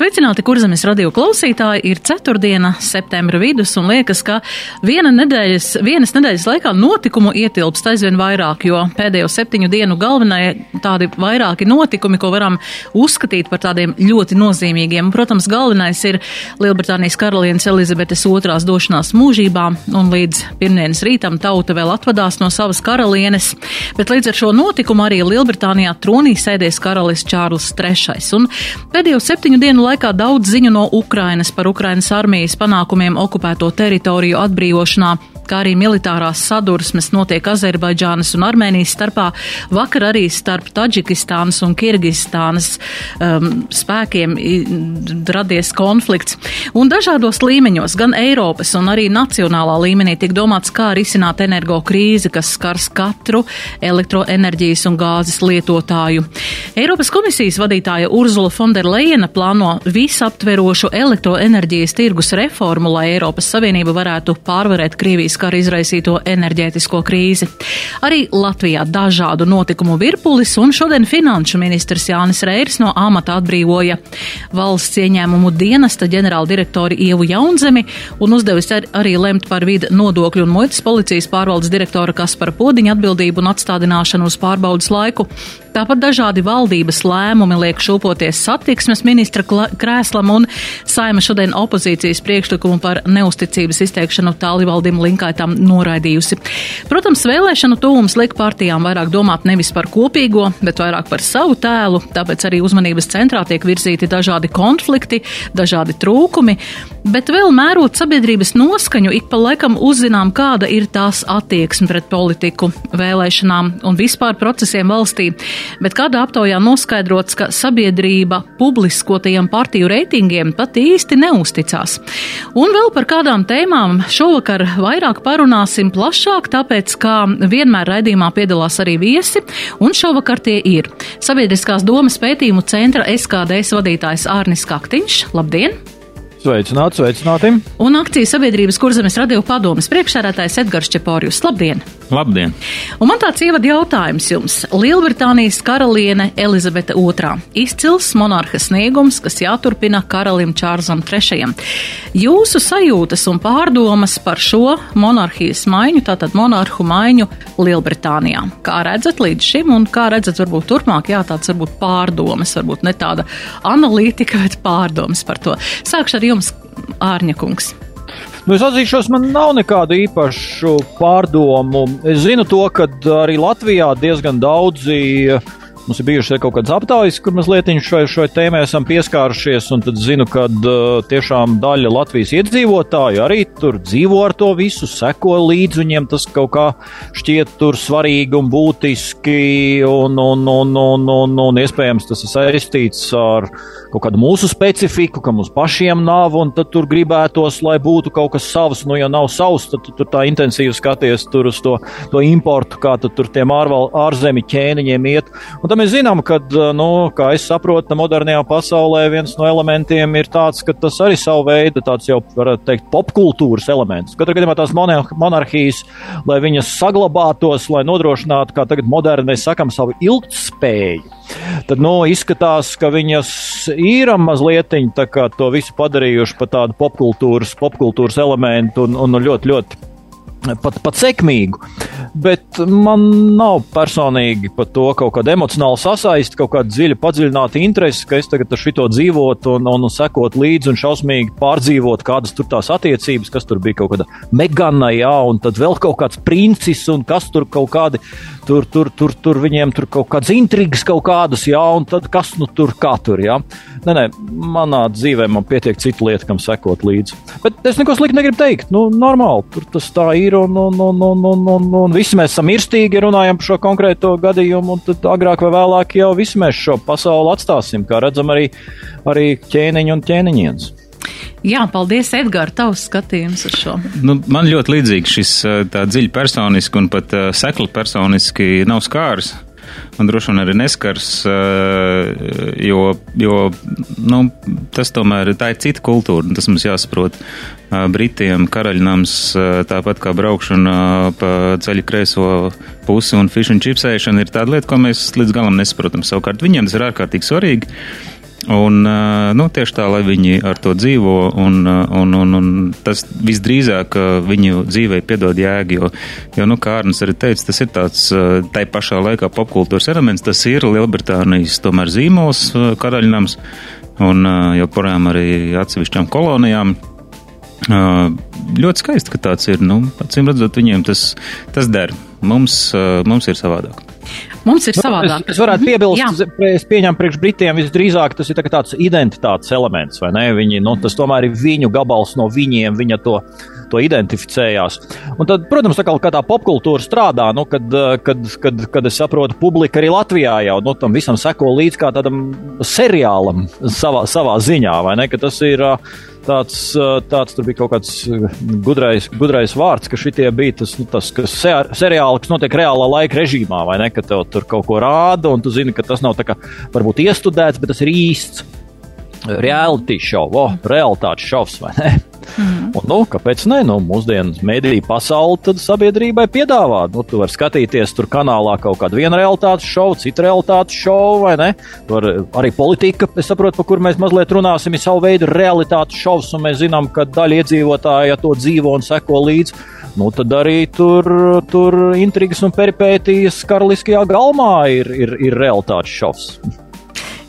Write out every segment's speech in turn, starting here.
Sveicināti, kurzemes radio klausītāji! Ir ceturtdiena, septembra vidus, un liekas, ka viena nedēļas, vienas nedēļas laikā notikumu ietilpst aizvien vairāk, jo pēdējo septiņu dienu galvenie tādi vairāki notikumi, ko varam uzskatīt par tādiem ļoti nozīmīgiem. Protams, galvenais ir Lielbritānijas karalienes Elizabetes otrās došanās mūžībā, un līdz pirmdienas rītam tauta vēl atvadās no savas karalienes, bet līdz ar šo notikumu arī Lielbritānijā tronī sēdies karalis Čārls III. Un pēdējo septiņu dienu laikā daudz ziņu no Ukrainas par Ukrainas armijas panākumiem okupēto teritoriju atbrīvošanā kā arī militārās sadursmes notiek Azerbaidžānas un Armēnijas starpā. Vakar arī starp Taģikistānas un Kirgistānas um, spēkiem radies konflikts. Un dažādos līmeņos, gan Eiropas un arī nacionālā līmenī, tiek domāts, kā risināt energo krīzi, kas skars katru elektroenerģijas un gāzes lietotāju. Eiropas komisijas vadītāja Urzula Fonderleina plāno visaptverošu elektroenerģijas tirgus reformu, lai Eiropas Savienība varētu pārvarēt Krievijas kara izraisīto enerģētisko krīzi. Arī Latvijā dažādu notikumu virpulis, un šodien finanšu ministrs Jānis Reirs no amata atbrīvoja valsts ieņēmumu dienesta ģenerāldirektori Ievu Jaunzemi un uzdevis ar, arī lemt par vidu nodokļu un muitas policijas pārvaldes direktora Kaspara Podiņa atbildību un atstādināšanu uz pārbaudas laiku. Tāpat dažādi valdības lēmumi liek šūpoties satiksmes ministra krēslam un saima šodien opozīcijas priekšlikumu par neusticības izteikšanu tālivaldim Linkai vēlētām noraidījusi. Protams, vēlēšanu tuvums liek partijām vairāk domāt nevis par kopīgo, bet vairāk par savu tēlu, tāpēc arī uzmanības centrā tiek virzīti dažādi konflikti, dažādi trūkumi, bet vēl mērot sabiedrības noskaņu, ik pa laikam uzzinām, kāda ir tās attieksme pret politiku, vēlēšanām un vispār procesiem valstī. Bet kādā aptaujā noskaidrots, ka sabiedrība publiskotajiem partiju reitingiem pat īsti neusticās. Un vēl par kādām tēmām šovakar vairāk parunāsim plašāk, tāpēc, kā vienmēr raidījumā piedalās arī viesi, un šovakar tie ir Sabiedriskās domas pētījumu centra SKDS vadītājs Ārnis Kaktiņš. Labdien! Sveicināti, sveicināti! Un akcijas sabiedrības kurzemes radio padomas priekšsēdētājs Edgars Čepārjus. Labdien! Labdien! Un man tāds ievada jautājums jums. Lielbritānijas karaliene Elizabete II. Izcils monarha sniegums, kas jāturpina karalim Čārzam III. Jūsu sajūtas un pārdomas par šo monarhijas maiņu, tātad monarhu maiņu Lielbritānijā. Kā redzat līdz šim un kā redzat varbūt turpmāk, jā, tāds varbūt pārdomas, varbūt ne tāda analītika, bet pārdomas par to. Sākšu ar jums, Ārņa kungs. Nu, es atzīšos, man nav nekādu īpašu pārdomu. Es zinu to, ka arī Latvijā diezgan daudzi Mums ir bijušas kaut kādas aptaujas, kur mazliet šai, šai tēmai esam pieskārušies, tad zinu, ka uh, tiešām daļa Latvijas iedzīvotāju arī tur dzīvo ar to visu, seko līdzi viņiem. Tas kaut kā šķiet tur svarīgi un būtiski, un, un, un, un, un, un iespējams tas ir saistīts ar kaut kādu mūsu specifiku, ka mums pašiem nav, tad tur gribētos, lai būtu kaut kas savs. Nu, ja nav savs, tad tu tur tā intensīvi skaties uz to, to importu, kā tur tiem ārval, ārzemju ķēniņiem iet. Un mēs zinām, ka, nu, kā es saprotu, modernajā pasaulē viens no elementiem ir tāds, ka tas arī savu veidu, tāds jau, varētu teikt, popkultūras elements. Katrā gadījumā tās monarhijas, lai viņas saglabātos, lai nodrošinātu, kā tagad moderni mēs sakam, savu ilgtspēju. Tad, nu, izskatās, ka viņas ir mazliet to visu padarījuši par tādu popkultūras, popkultūras elementu un, un ļoti, ļoti pat, pat sekmīgu. Bet man nav personīgi par to kaut kāda emocionāla sasaiste, kaut kāda dziļa, padziļināta interese, ka es tagad ar šito dzīvotu un, un, un sekot līdzi un šausmīgi pārdzīvot, kādas tur tās attiecības, kas tur bija kaut kāda megana, jā, un tad vēl kaut kāds princis un kas tur kaut kādi tur, tur, tur, tur viņiem tur kaut kādas intrigas, kaut kādas, jā, un tad kas nu tur kā tur, jā. Nē, nē, manā dzīvē man pietiek citu lietu, kam sekot līdzi. Bet es neko sliktu negribu teikt. Nu, normāli, tur tas tā ir, un, un, un, un, un, un, un visi mēs esam irstīgi, runājam par šo konkrēto gadījumu, un tad agrāk vai vēlāk jau visi mēs šo pasauli atstāsim, kā redzam arī, arī ķēniņu un ķēniņienes. Jā, paldies, Edgars, tavs skatījums uz šo. Nu, man ļoti līdzīgs šis tā dziļi personiski un pat sekli personiski nav skārs. un droši vien arī neskars, jo, jo nu, tas tomēr tā ir cita kultūra, un tas mums jāsaprot. Britiem karaļnams, tāpat kā braukšana pa ceļu kreiso pusi un fish and chips ēšana, ir tāda lieta, ko mēs līdz galam nesaprotam. Savukārt viņiem tas ir ārkārtīgi svarīgi. Un, nu, tieši tā, lai viņi ar to dzīvo, un, un, un, un tas visdrīzāk viņu dzīvē piedod jēgu, jo, jo, nu, kā Arnis arī teica, tas ir tāds tai pašā laikā popkultūras elements, tas ir Lielbritānijas tomēr zīmols karaļnams, un joprojām arī atsevišķām kolonijām. Ļoti skaisti, ka tāds ir. Nu, acīm redzot, viņiem tas, tas der. Mums, mums ir savādāk. Mums ir nu, savādāk. Es, es varētu piebilst, es pieņemu priekš Britiem visdrīzāk tas ir tā tāds identitātes elements, vai ne? Viņi, nu, tas tomēr ir viņu gabals no viņiem, viņa to, to identificējās. Un tad, protams, tā kā, kā tā popkultūra strādā, nu, kad, kad, kad, kad es saprotu, publika arī Latvijā jau nu, tam visam seko līdz kā tādam seriālam savā, savā ziņā, vai ne? Ka tas ir tāds, tāds tur bija kaut kāds gudrais, gudrais vārds, ka šitie bija tas, nu, tas kas seriāli, kas notiek reālā laika režīmā, vai ne? Ka tev tur kaut ko rāda, un tu zini, ka tas nav tā kā varbūt iestudēts, bet tas ir īsts reality show, oh, realitātes šovs, vai ne? Mm. Un, nu, kāpēc ne? Nu, mūsdienu mediju pasauli tad sabiedrībai piedāvā. Nu, tu vari skatīties tur kanālā kaut kādu vienu realitātes šovu, citu realitātes šovu, vai ne? Tur arī politika, es saprotu, par kur mēs mazliet runāsim, ir savu veidu realitātes šovs, un mēs zinām, ka daļa iedzīvotāja to dzīvo un seko līdzi. Nu, tad arī tur, tur intrigas un peripētijas karaliskajā galmā ir, ir, ir realitātes šovs.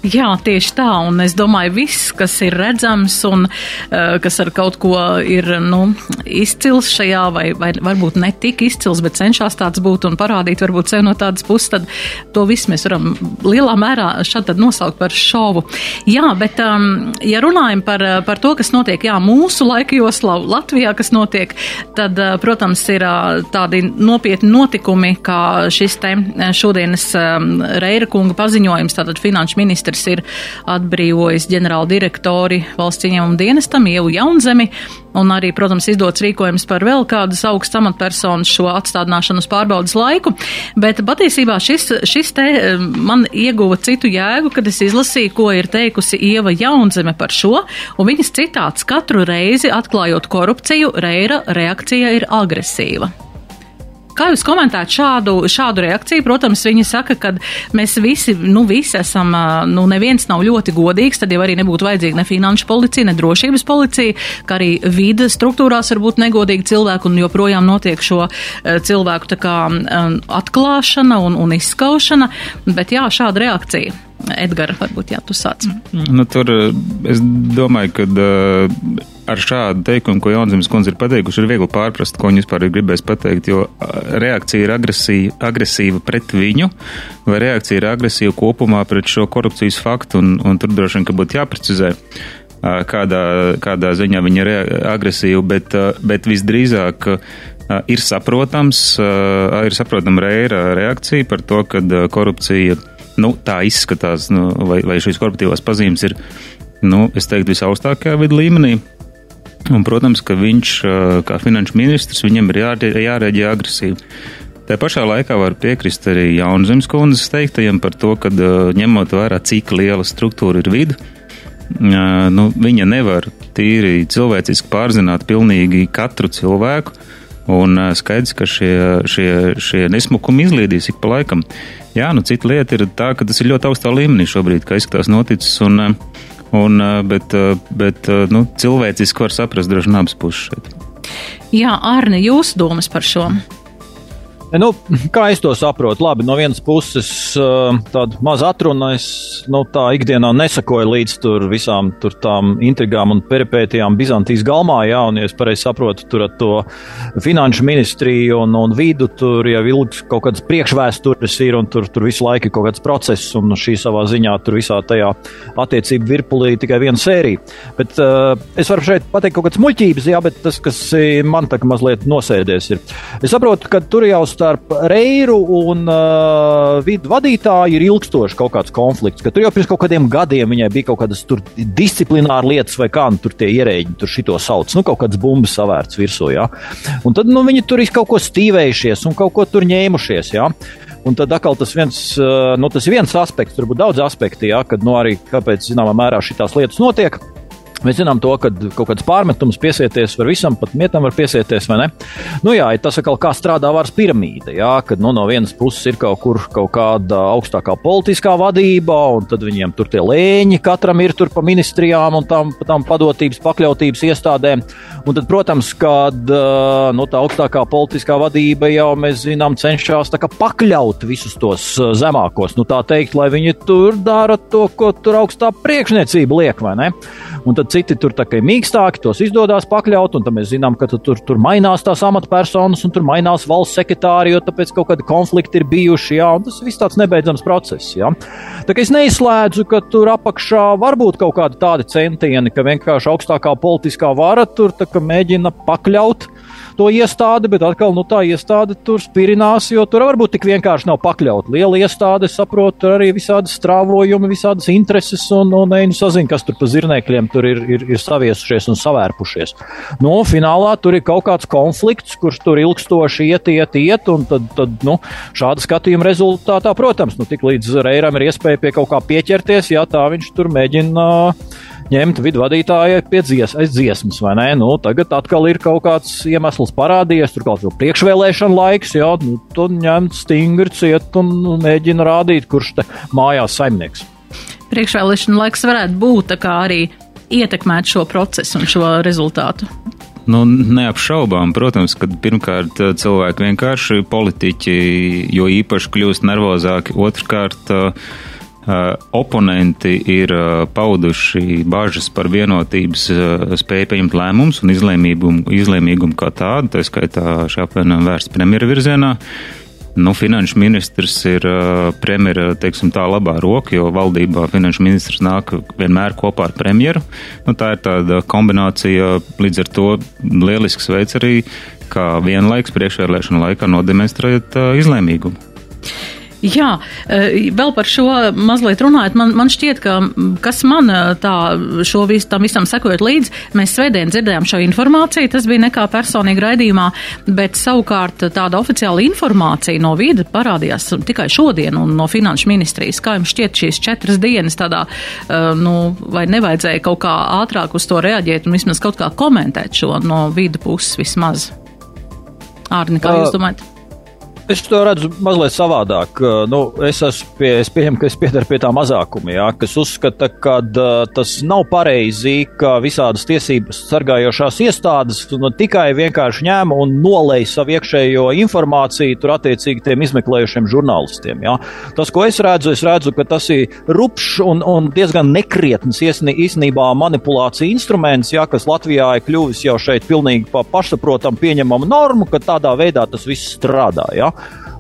Jā, tieši tā, un es domāju, viss, kas ir redzams un uh, kas ar kaut ko ir nu, izcils šajā, vai, vai varbūt ne tik izcils, bet cenšas tāds būt un parādīt varbūt sev no tādas puses, tad to visu mēs varam lielā mērā šādi tad nosaukt par šovu. Jā, bet um, ja runājam par, par to, kas notiek, jā, mūsu laika joslā Latvijā, kas notiek, tad, uh, protams, ir uh, tādi nopietni notikumi, kā šis te šodienas um, Reira kunga paziņojums, tātad finanšu ministrs ministrs ir atbrīvojis ģenerāla direktori valsts ieņēmuma dienestam, Ievu Jaunzemi, un arī, protams, izdots rīkojums par vēl kādas augstas amatpersonas šo atstādināšanu uz pārbaudas laiku. Bet patiesībā šis, šis te man ieguva citu jēgu, kad es izlasīju, ko ir teikusi Ieva Jaunzeme par šo, un viņas citāts katru reizi atklājot korupciju, Reira reakcija ir agresīva. Kā jūs komentējat šādu, šādu reakciju? Protams, viņi saka, ka mēs visi, nu, visi esam, nu, neviens nav ļoti godīgs, tad jau arī nebūtu vajadzīga ne finanšu policija, ne drošības policija, kā arī vidas struktūrās var būt negodīgi cilvēki un joprojām notiek šo cilvēku tā kā atklāšana un, un izskaušana, bet jā, šāda reakcija. Edgars, varbūt jā, tu sāc. Nu, tur es domāju, ka uh, ar šādu teikumu, ko Jaunzemes kundze ir pateikuši, ir viegli pārprast, ko viņi vispār ir gribējis pateikt, jo reakcija ir agresīva, agresīva pret viņu, vai reakcija ir agresīva kopumā pret šo korupcijas faktu, un, un tur droši vien, būtu jāprecizē. Kādā, kādā ziņā viņa ir agresīva, bet, bet visdrīzāk ir saprotams, ir saprotama reira reakcija par to, ka korupcija nu, tā izskatās, nu, vai, vai šīs korporatīvās pazīmes ir, nu, es teiktu, visaugstākajā vidu līmenī. Un, protams, ka viņš, kā finanšu ministrs, viņam ir jā, jārēģē agresīvi. Tā pašā laikā var piekrist arī Jaunzemes kundzes teiktajam par to, ka ņemot vērā, cik liela struktūra ir vidi, nu, viņa nevar tīri cilvēciski pārzināt pilnīgi katru cilvēku, un skaidrs, ka šie, šie, šie nesmukumi izliedīs ik pa laikam. Jā, nu cita lieta ir tā, ka tas ir ļoti augstā līmenī šobrīd, kā izskatās noticis, un, un, bet, bet nu, cilvēciski var saprast droši vien abas puses šeit. Jā, Arne, jūsu domas par šo? Mm. Nu, kā es to saprotu? Labi, no vienas puses, tāda maza atruna, es nu, tā ikdienā nesakoju līdz tur visām tur tām intrigām un peripētijām Bizantijas galmā, jā, un, ja es pareizi saprotu, tur ar to finanšu ministriju un, un vidu tur jau ilgs kaut kāds priekšvēstures ir, un tur, tur visu laiku ir kaut kāds process, un šī savā ziņā tur visā tajā attiecību virpulī tikai viena sērija. Bet uh, es varu šeit pateikt kaut kādas muļķības, jā, bet tas, kas man tā kā mazliet nosēdies, ir. Es saprotu, ka tur jau starp Reiru un uh, vidu vadītāju ir ilgstoši kaut kāds konflikts. Ka tur jau pirms kaut kādiem gadiem viņai bija kaut kādas disciplināras lietas, vai kā nu tur tie ierēģi tur šito sauc. Nu, kaut kādas bumbas savērts virsū. Ja? Un tad nu, viņi tur ir kaut ko stīvējušies un kaut ko tur ņēmušies. Ja? Un tad atkal tas viens, nu, tas viens aspekts, tur būtu daudz aspektu, jā, kad nu, arī kāpēc zināmā mērā šīs lietas notiek. Mēs zinām to, ka kaut kādas pārmetumus piesieties var visam, pat mietam var piesieties, vai ne? Nu jā, tas atkal kā strādā varas piramīda, jā, kad nu, no vienas puses ir kaut kur kaut kāda augstākā politiskā vadība, un tad viņiem tur tie lēņi katram ir tur pa ministrijām un tām, tām padotības, pakļautības iestādēm. Un tad, protams, kad nu, tā augstākā politiskā vadība jau, mēs zinām, cenšas pakļaut visus tos zemākos, nu tā teikt, lai viņi tur dara to, ko tur augstā priekšniecība liek, vai ne? Un tad citi tur tā kā ir mīkstāki, tos izdodas pakļaut, un mēs zinām, ka tur, tur mainās tās amatpersonas, un tur mainās valsts sekretāri, jo tāpēc kaut kādi konflikti ir bijuši, jā, un tas viss tāds nebeidzams process, jā. Tā kā es neizslēdzu, ka tur apakšā var būt kaut kādi tādi centieni, ka vienkārši augstākā politiskā vara tur mēģina pakļaut to iestādi, bet atkal nu, tā iestāde tur spirinās, jo tur varbūt tik vienkārši nav pakļaut. Liela iestāde, saprot, tur arī visādi strāvojumi, visādas intereses, un, un nu, sazina, kas tur pa zirnēkļiem tur ir, ir, ir saviesušies un savērpušies. Nu, finālā tur ir kaut kāds konflikts, kurš tur ilgstoši iet, iet, iet, un tad, tad nu, šāda skatījuma rezultātā, protams, nu, tik līdz Reiram ir iespēja pie kaut kā pieķerties, ja tā viņš tur mēģina. Uh, ņemt vidu vadītāju pie dzies, dziesmas, vai ne? Nu, tagad atkal ir kaut kāds iemesls parādījies, tur kaut kāds priekšvēlēšana laiks, jā, nu, tu ņemt stingri ciet un mēģina rādīt, kurš te mājās saimnieks. Priekšvēlēšana laiks varētu būt arī ietekmēt šo procesu un šo rezultātu. Nu, neapšaubām, protams, ka pirmkārt cilvēki vienkārši politiķi, jo īpaši kļūst nervozāki, otrkārt Uh, oponenti ir uh, pauduši bažas par vienotības uh, spēju pieņemt lēmumus un izlēmīgumu, izlēmīgumu kā tādu, tā skaitā šī apvienojuma vērsts premjera virzienā. Nu, finanšu ministrs ir premjera, teiksim, tā labā roka, jo valdībā finanšu ministrs nāk vienmēr kopā ar premjeru. Nu, tā ir tāda kombinācija, līdz ar to lielisks veids arī, kā vienlaiks priekšvēlēšana laikā nodemonstrēt izlēmīgumu. Jā, e, vēl par šo mazliet runājot, man, man šķiet, ka kas man e, tā šo vis, tam visam sekojot līdzi, mēs svētdien dzirdējām šo informāciju, tas bija nekā personīgi raidījumā, bet savukārt tāda oficiāla informācija no vīda parādījās tikai šodien un no finanšu ministrijas. Kā jums šķiet šīs četras dienas tādā, e, nu, vai nevajadzēja kaut kā ātrāk uz to reaģēt un vismaz kaut kā komentēt šo no vīda puses vismaz? Ārni, kā jūs domājat? Es to redzu mazliet savādāk. Nu, es, pie, es pieņemu, ka es piedaru pie tā mazākuma, jā, kas uzskata, ka uh, tas nav pareizi, ka visādas tiesības sargājošās iestādes nu, tikai vienkārši ņēma un nolēja savu iekšējo informāciju tur attiecīgi tiem izmeklējušiem žurnālistiem. Jā. Tas, ko es redzu, es redzu, ka tas ir rupšs un, un diezgan nekrietns īstenībā manipulācija instruments, jā, kas Latvijā ir kļuvis jau šeit pilnīgi pa pašsaprotamu pieņemamu normu, ka tādā veidā tas viss strādā. Jā.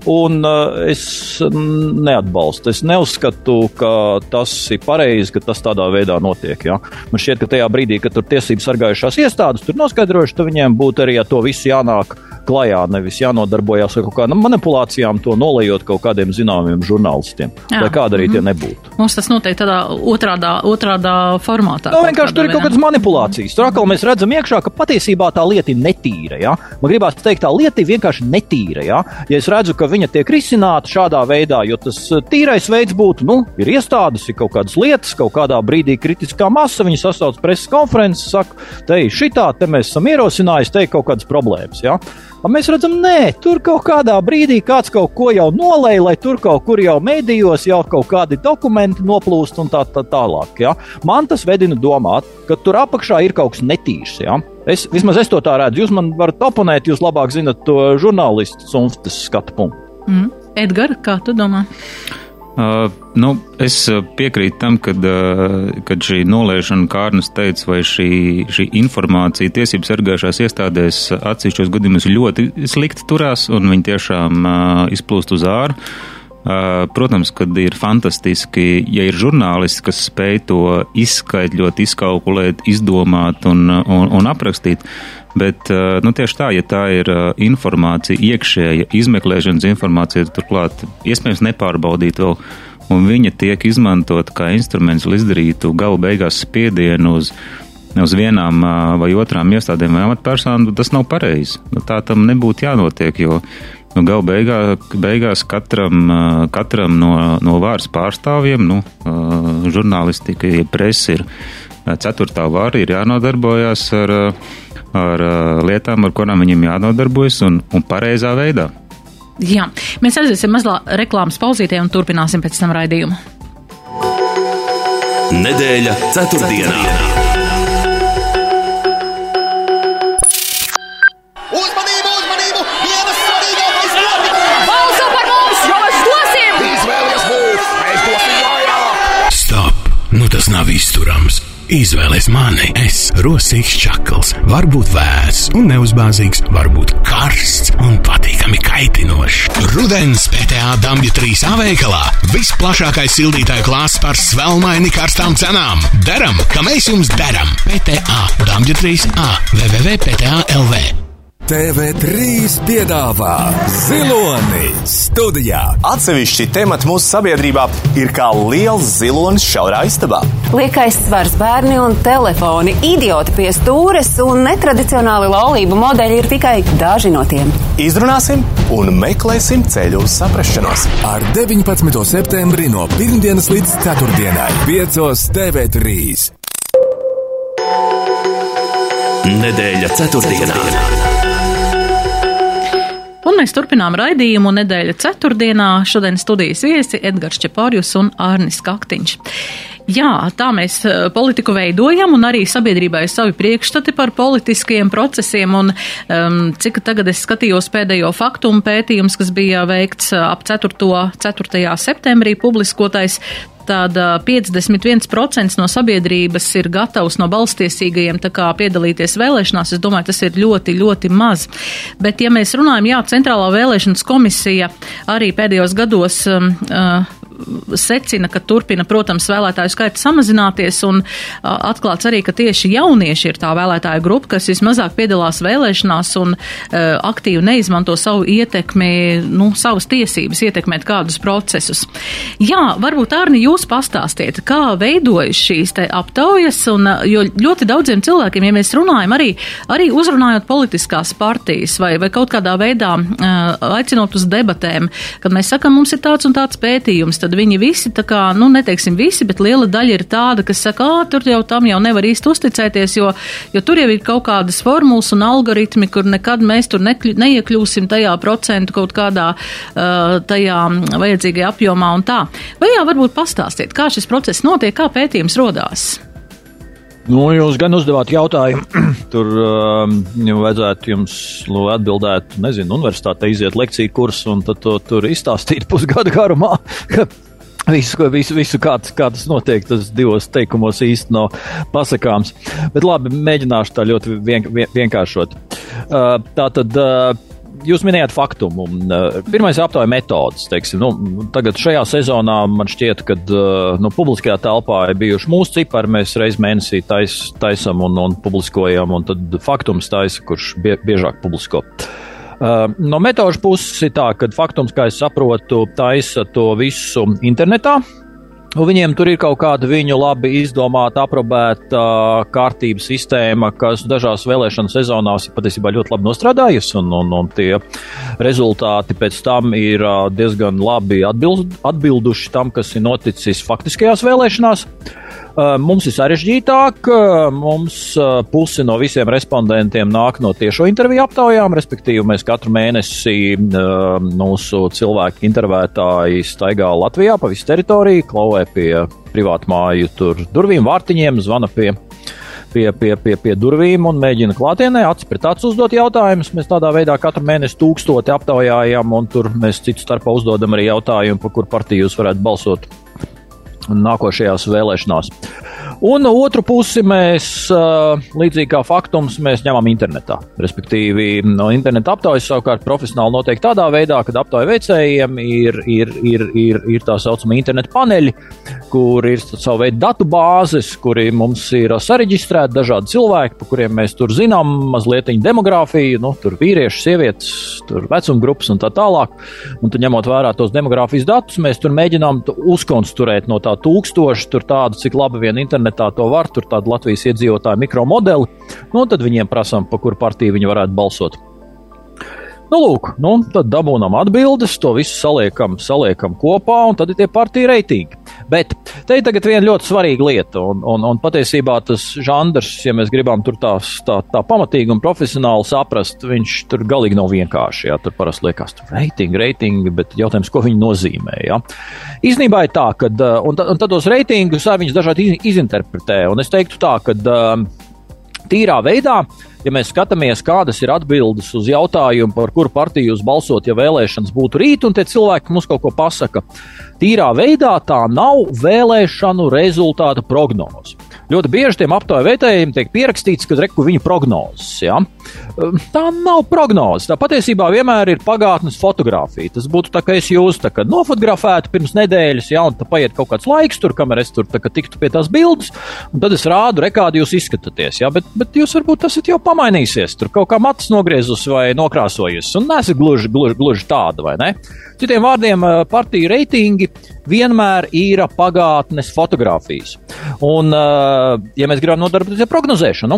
Un uh, es neatbalstu. Es neuzskatu, ka tas ir pareizi, ka tas tādā veidā notiek. Ja? Man šķiet, ka tajā brīdī, kad tur tiesības sargājušās iestādes tur noskaidrojuši, tad viņiem būtu arī ar to visu jānāk klajā, nevis jānodarbojas ar kaut kādām manipulācijām, to nolējot kaut kādiem zināmiem žurnālistiem. Jā. Lai kāda arī mm -hmm. tie mhm. nebūtu. Mums tas noteikti tādā otrādā, otrādā formātā. Nu, vienkārši tur ir kaut kādas manipulācijas. Tur atkal mēs redzam iekšā, ka patiesībā tā lieta ir netīra. Ja? Man gribās teikt, tā lieta ir vienkārši netīra. Ja, ja es redzu, ka viņa tiek risināta šādā veidā, jo tas eh, tīrais veids būtu, nu, ir iestādes, ir kaut kādas lietas, kaut kādā brīdī kritiskā masa, viņi sasauc preses konferences, saka, te šitā, te mēs esam ierosinājuši, te ir kaut kādas problēmas. Ja? Un mēs redzam, nē, tur kaut kādā brīdī kāds kaut ko jau nolēja, lai tur kaut kur jau mēdījos jau kaut kādi dokumenti noplūst un tā, tā tālāk. Ja? Man tas vedina domāt, ka tur apakšā ir kaut kas netīrs. Ja? Es, vismaz es to tā redzu. Jūs man varat oponēt, jūs labāk zinat to žurnālistu sunftas skatu punktu. Mm. Edgars, kā tu domā? Uh, nu, es piekrītu tam, kad, uh, kad šī nolaišana, kā Kārnis teica, vai šī, šī informācija tiesību sargājušās iestādēs atsevišķos gadījumos ļoti slikti turās un viņi tiešām uh, izplūst uz āru. Protams, kad ir fantastiski, ja ir žurnālisti, kas spēj to izskaidrot, izkalkulēt, izdomāt un, un, un aprakstīt. Bet nu, tieši tā, ja tā ir informācija, iekšēja izmeklēšanas informācija, turklāt iespējams nepārbaudīt vēl, un viņa tiek izmantot kā instruments, lai izdarītu galu beigās spiedienu uz, uz vienām vai otrām iestādēm vai amatpersonām, tas nav pareizi. Nu, tā tam nebūtu jānotiek, jo nu, gala beigā, beigās katram, katram no, no vāras pārstāvjiem, nu, žurnālistika, ja presa ir ceturtā vāra, ir jānodarbojas ar, ar lietām, ar kurām viņiem jānodarbojas un, un pareizā veidā. Jā, mēs aiziesim mazliet reklāmas pauzītē un turpināsim pēc tam raidījumu. Nedēļa ceturtdienā. ceturtdienā. Nu tas nav izturams! Izvēlies mani, es, Rosīgs Čakls, varbūt vēss un neuzbāzīgs, varbūt karsts un patīkami kaitinošs. Rudens PTA Dabju 3 aveikalā visplašākais sildītāju klāsts par svelmaini karstām cenām. Daram, ka mēs jums daram! PTA Dabju 3A www.pta.lv TV3 piedāvā Ziloni studijā. Atsevišķi temati mūsu sabiedrībā ir kā liels zilonis šaurā istabā. Liekais svars bērni un telefoni, idioti pie stūres un netradicionāli laulību modeļi ir tikai daži no tiem. Izrunāsim un meklēsim ceļu uz saprašanos. Ar 19. septembri no pirmdienas līdz ceturtdienai 5. TV3. Nedēļa ceturtdienā. ceturtdienā. Un mēs turpinām raidījumu nedēļa ceturtdienā. Šodien studijas viesi Edgars Čepārjus un Ārnis Kaktiņš. Jā, tā mēs eh, politiku veidojam un arī sabiedrībai savi priekšstati par politiskiem procesiem. Un, um, cik tagad es skatījos pēdējo faktu un pētījums, kas bija veikts eh, ap 4. 4. septembrī publiskotais, tad 51% no sabiedrības ir gatavs no balstiesīgajiem piedalīties vēlēšanās. Es domāju, tas ir ļoti, ļoti maz. Bet, ja mēs runājam, jā, Centrālā vēlēšanas komisija arī pēdējos gados um, uh, secina, ka turpina, protams, vēlētāju skaits samazināties, un atklāts arī, ka tieši jaunieši ir tā vēlētāju grupa, kas vismazāk piedalās vēlēšanās un aktīvi neizmanto savu ietekmi, nu, savas tiesības ietekmēt kādus procesus. Jā, varbūt Ārni, jūs pastāstiet, kā veidojas šīs te aptaujas, un, jo ļoti daudziem cilvēkiem, ja mēs runājam arī, arī uzrunājot politiskās partijas vai, vai kaut kādā veidā aicinot uz debatēm, kad mēs sakam, mums ir tāds un tāds pētījums, tad viņi visi, tā kā, nu, neteiksim visi, bet liela daļa ir tāda, kas saka, ā, tur jau tam jau nevar īsti uzticēties, jo, jo tur jau ir kaut kādas formulas un algoritmi, kur nekad mēs tur nekļu, neiekļūsim tajā procentu kaut kādā uh, tajā vajadzīgajā apjomā un tā. Vai jā, varbūt pastāstiet, kā šis process notiek, kā pētījums rodās? Nu, jūs gan uzdevāt jautājumu, tur um, vajadzētu jums atbildēt, nezinu, universitātē iziet lekciju kursu un tad to tur izstāstīt pusgadu garumā. Visu, visu, visu kā, kā tas notiek, tas divos teikumos īsti nav pasakāms. Bet labi, mēģināšu tā ļoti vien, vien, vienkāršot. Uh, tā tad. Uh, jūs minējāt faktumu. Uh, pirmais aptauja metodas. Teiksim, nu, tagad šajā sezonā man šķiet, ka uh, nu, publiskajā telpā ir bijuši mūsu cipari. Mēs reiz mēnesī tais, taisam un, un publiskojam, un tad faktums taisa, kurš bie, biežāk publisko. Uh, no metožu puses ir tā, ka faktums, kā es saprotu, taisa to visu internetā. Nu, viņiem tur ir kaut kāda viņu labi izdomāta, aprobēta uh, kārtības sistēma, kas dažās vēlēšana sezonās ir patiesībā ļoti labi nostrādājusi, un, un, un tie rezultāti pēc tam ir uh, diezgan labi atbild, atbilduši tam, kas ir noticis faktiskajās vēlēšanās. Uh, mums ir sarežģītāk, mums pusi no visiem respondentiem nāk no tiešo interviju aptaujām, respektīvi mēs katru mēnesi mūsu cilvēku intervētāji staigā Latvijā pa visu teritoriju, klauvē pie privātu māju durvīm, vārtiņiem, zvana pie pie, pie, pie, pie durvīm un mēģina klātienē acis pret acis uzdot jautājumus. Mēs tādā veidā katru mēnesi tūkstoti aptaujājam, un tur mēs citu starpā uzdodam arī jautājumu, par kur partiju jūs varētu balsot nākošajās vēlēšanās. Un otru pusi mēs, līdzīgi kā faktums, mēs ņemam internetā. Respektīvi, no interneta aptaujas savukārt profesionāli notiek tādā veidā, ka aptaujas veicējiem ir, ir, ir, ir, ir tā saucamie interneta paneļi, kur ir savu veidu datu bāzes, kuri mums ir sareģistrēti dažādi cilvēki, par kuriem mēs tur zinām mazliet demogrāfiju, nu, tur vīrieši, sievietes, tur vecuma grupas un tā tālāk. Un tad ņemot vērā tos demogrāfijas datus, mēs tur mēģinām uzkonstruēt no tā tūkstoša, tur tādu, cik labi vien internetā to var, tur tādu Latvijas iedzīvotāju mikromodeli, nu, tad viņiem prasām, pa kuru partiju viņi varētu balsot. Nu, lūk, nu, tad dabūnam atbildes, to visu saliekam, saliekam kopā, un tad ir tie partiju reitingi. Bet te ir viena ļoti svarīga lieta, un, un, un patiesībā tas žanrs, ja mēs gribam tur tā, tā, tā pamatīgi un profesionāli saprast, viņš tur galīgi nav vienkārši. Jā, tur parasti liekas, tur reitingi, reitingi, bet jautājums, ko viņi nozīmē. Jā. Īsnībā ir tā, ka, un, un tad tos reitingus viņi dažādi izinterpretē, un es teiktu tā, ka tīrā veidā ja mēs skatāmies, kādas ir atbildes uz jautājumu, par kuru partiju jūs balsot, ja vēlēšanas būtu rīt, un tie cilvēki mums kaut ko pasaka, tīrā veidā tā nav vēlēšanu rezultātu prognoze. Ļoti bieži tiem aptaujas vērtējumiem tiek pierakstīts, ka reku viņu prognozes. Ja? Ehm, tā nav prognoze. Tā patiesībā vienmēr ir pagātnes fotografija. Tas būtu tā, ka es jūs tā, nofotografētu pirms nedēļas, ja, tā paiet kaut kāds laiks, tur, kamēr es tur tā, tiktu pie tās bildes, un tad es rādu, re, kādi jūs izskatāties. Ja? Bet, bet jūs varbūt esat jau pamainījusies, tur kaut kā matus nogriezus vai nokrāsojusi, un nesat gluži, gluži, gluži tāda, vai ne? Citiem vārdiem, eh, partiju reitingi vienmēr ir pagātnes fotografijas. Un, eh, ja mēs gribam nodarboties ar prognozēšanu,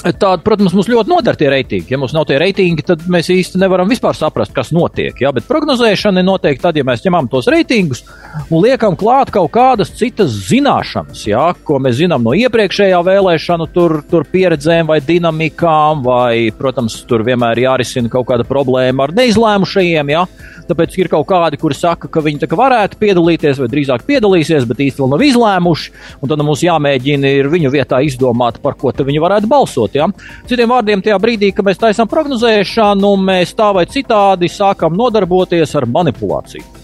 Tāda, protams, mums ļoti noder tie reitingi. Ja mums nav tie reitingi, tad mēs īsti nevaram vispār saprast, kas notiek. Ja? Bet prognozēšana ir noteikti tad, ja mēs ņemam tos reitingus un liekam klāt kaut kādas citas zināšanas, ja? ko mēs zinām no iepriekšējā vēlēšanu tur, tur pieredzēm vai dinamikām, vai, protams, tur vienmēr jārisina kaut kāda problēma ar neizlēmušajiem. Ja? Tāpēc ir kaut kādi, kuri saka, ka viņi varētu piedalīties, vai drīzāk piedalīsies, bet vēl nav izlēmuši. Tad mums jāmēģina viņu vietā izdomāt, par ko viņi varētu balsot. Ja? Citiem vārdiem, tajā brīdī, kad mēs taisām prognozēšanu, mēs tā vai citādi sākam nodarboties ar manipulāciju.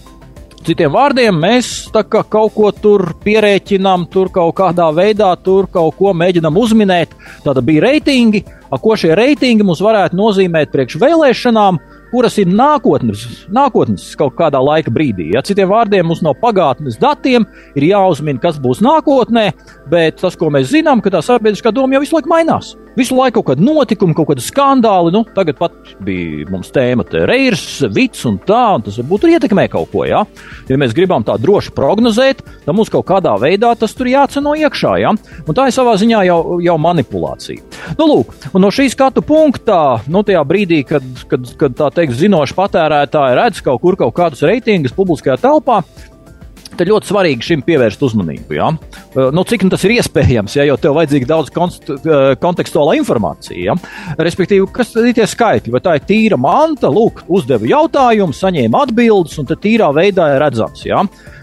Citiem vārdiem, mēs kā kaut ko tur pierēķinām, tur kaut kādā veidā tur kaut ko mēģinām uzminēt. Tāda bija reitingi, ko šie reitingi mums varētu nozīmēt priekš vēlēšanām, kuras ir nākotnes, nākotnes kaut kādā laika brīdī. Ja citiem vārdiem mums no pagātnes datiem ir jāuzmina, kas būs nākotnē, bet tas, ko mēs zinām, ka tā sabiedriskā doma jau visu laiku mainās. Visu laiku kaut kāda notikuma, kaut kāda skandāli. Nu, tagad pat bija mums tēma Reirs, Vits un tā, un tas varbūt ietekmē kaut ko. Ja? ja mēs gribam tā droši prognozēt, tad mums kaut kādā veidā tas tur jāceno iekšā. Ja? Un tā ir savā ziņā jau, jau manipulācija. Nu, lūk, no šī skatu punktā, nu, tajā brīdī, kad, kad, kad tā teiks, zinoši patērētāji redz kaut kur kaut kādus reitingus publiskajā telpā, Tad ļoti svarīgi šim pievērst uzmanību. Ja? Nu, cik nu tas ir iespējams, ja, jo tev vajadzīga daudz kontekstuālā informācija. Ja? Respektīvi, kas ir tie skaitļi? Vai tā ir tīra manta, lūk, uzdeva jautājumu, saņēma atbildes, un tad tīrā veidā ir redzams. Ja?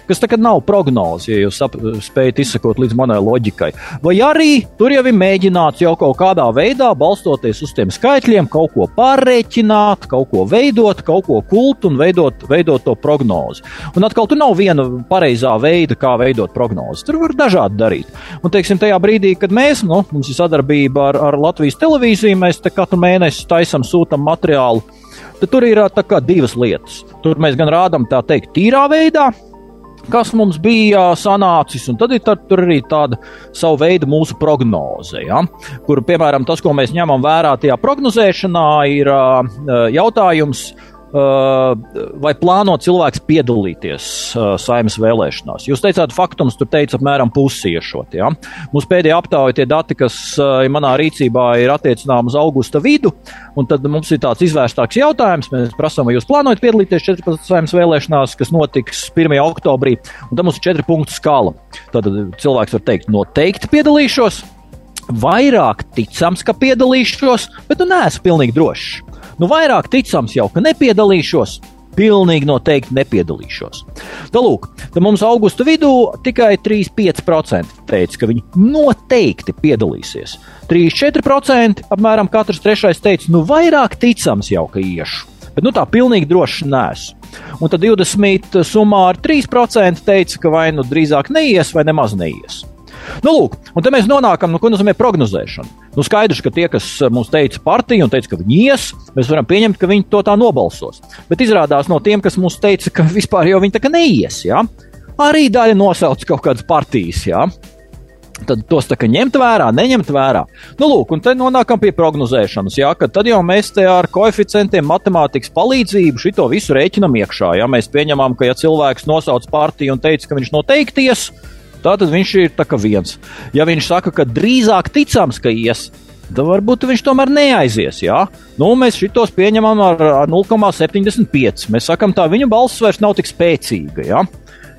Kas tagad nav prognoze, ja jūs spējat izsekot līdz manai loģikai. Vai arī tur jau ir mēģināts jau kaut kādā veidā, balstoties uz tiem skaitļiem, kaut ko pārreķināt, kaut ko veidot, kaut ko kult un veidot, veidot to prognozi. Un atkal, tur nav viena pareizā veida, kā veidot prognozi. Tur var dažādi darīt. Un, teiksim, tajā brīdī, kad mēs, nu, mums ir sadarbība ar, ar Latvijas televīziju, mēs katru mēnesi taisam, sūtam materiālu. Tad tur ir kā, divas lietas. Tur mēs gan rādām tā teikt, tīrā veidā, kas mums bija sanācis, un tad ir tad, tur arī tāda savu veidu mūsu prognoze, ja? kur, piemēram, tas, ko mēs ņemam vērā tajā prognozēšanā, ir jautājums, vai plāno cilvēks piedalīties saimnes vēlēšanās. Jūs teicāt, faktums tur teica apmēram pusiešot. Ja? Mūsu pēdējā aptaujā tie dati, kas manā rīcībā ir attiecināmi uz augusta vidu, un tad mums ir tāds izvērstāks jautājums. Mēs prasām, vai jūs plānojat piedalīties 14. saimnes vēlēšanās, kas notiks 1. oktobrī, un tam mums ir četri punktu skala. Tad cilvēks var teikt, noteikti piedalīšos. Vairāk ticams, ka piedalīšos, bet nu neesmu pilnīgi drošs. Nu, vairāk ticams jau, ka nepiedalīšos. Pilnīgi noteikti nepiedalīšos. Tā lūk, tad mums augusta vidū tikai 3,5% teica, ka viņi noteikti piedalīsies. 3,4% apmēram katrs trešais teica, nu vairāk ticams jau, ka iešu. Bet nu, tā pilnīgi droši neesmu. Un tad 20 summā ar 3% teica, ka vai nu drīzāk neies, vai nemaz neies. Nu, lūk, un te mēs nonākam, nu, ko nozīmē prognozēšana. Nu, skaidrs, ka tie, kas eh, mums teica partiju un teica, ka viņi ies, mēs varam pieņemt, ka viņi to tā nobalsos. Bet izrādās no tiem, kas mums teica, ka vispār jau viņi tā kā neies, ja? arī daļa nosauc kaut kādas partijas. Ja? Tad tos tā kā ņemt vērā, neņemt vērā. Nu, lūk, un te nonākam pie prognozēšanas. Jā, tad jau mēs te ar koeficientiem, matemātikas palīdzību šo visu rēķinam iekšā. Ja mēs pieņemam, ka ja cilvēks nosauc partiju un teica, ka viņš noteikties, Tātad viņš ir tā viens. Ja viņš saka, ka drīzāk ticams, ka ies, tad varbūt viņš tomēr neaizies. Jā? Nu, mēs šitos pieņemam ar 0,75. Mēs sakām, tā viņa balss vairs nav tik spēcīga. Jā?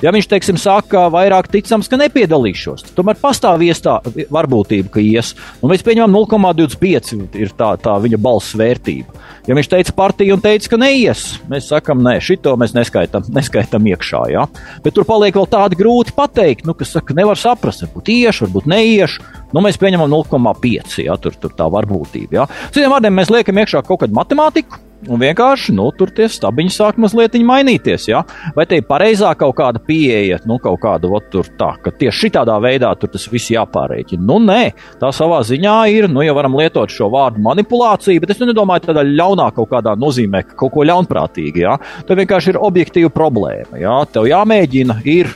Ja viņš, teiksim, saka, vairāk ticams, ka nepiedalīšos, tomēr pastāv iestā, varbūtība, ka ies. Un mēs pieņemam 0,25 ir tā, tā viņa balss vērtība. Ja viņš teica partiju un teica, ka neies, mēs sakam, nē, šito mēs neskaitam, neskaitam iekšā. Ja? Bet tur paliek vēl tādi grūti pateikt, nu, kas saka, nevar saprast, varbūt iešu, varbūt neiešu. Nu, mēs pieņemam 0,5. Ja, tur, tur tā varbūtība. Ja. Citiem vārdiem mēs liekam iekšā kaut kādu matemātiku, Un vienkārši nu, tur tie stabiņi sāk mazliet mainīties. Ja? Vai te ir pareizā kaut kāda pieeja, nu, kaut kāda ot, tur tā, ka tieši šādā veidā tur tas viss jāpārreķina. Nu, nē, tā savā ziņā ir, nu, ja varam lietot šo vārdu manipulācija, bet es nu nedomāju tādā ļaunā kaut kādā nozīmē, ka kaut ko ļaunprātīgi. Ja? Tā vienkārši ir objektīva problēma. Ja? Tev jāmēģina ir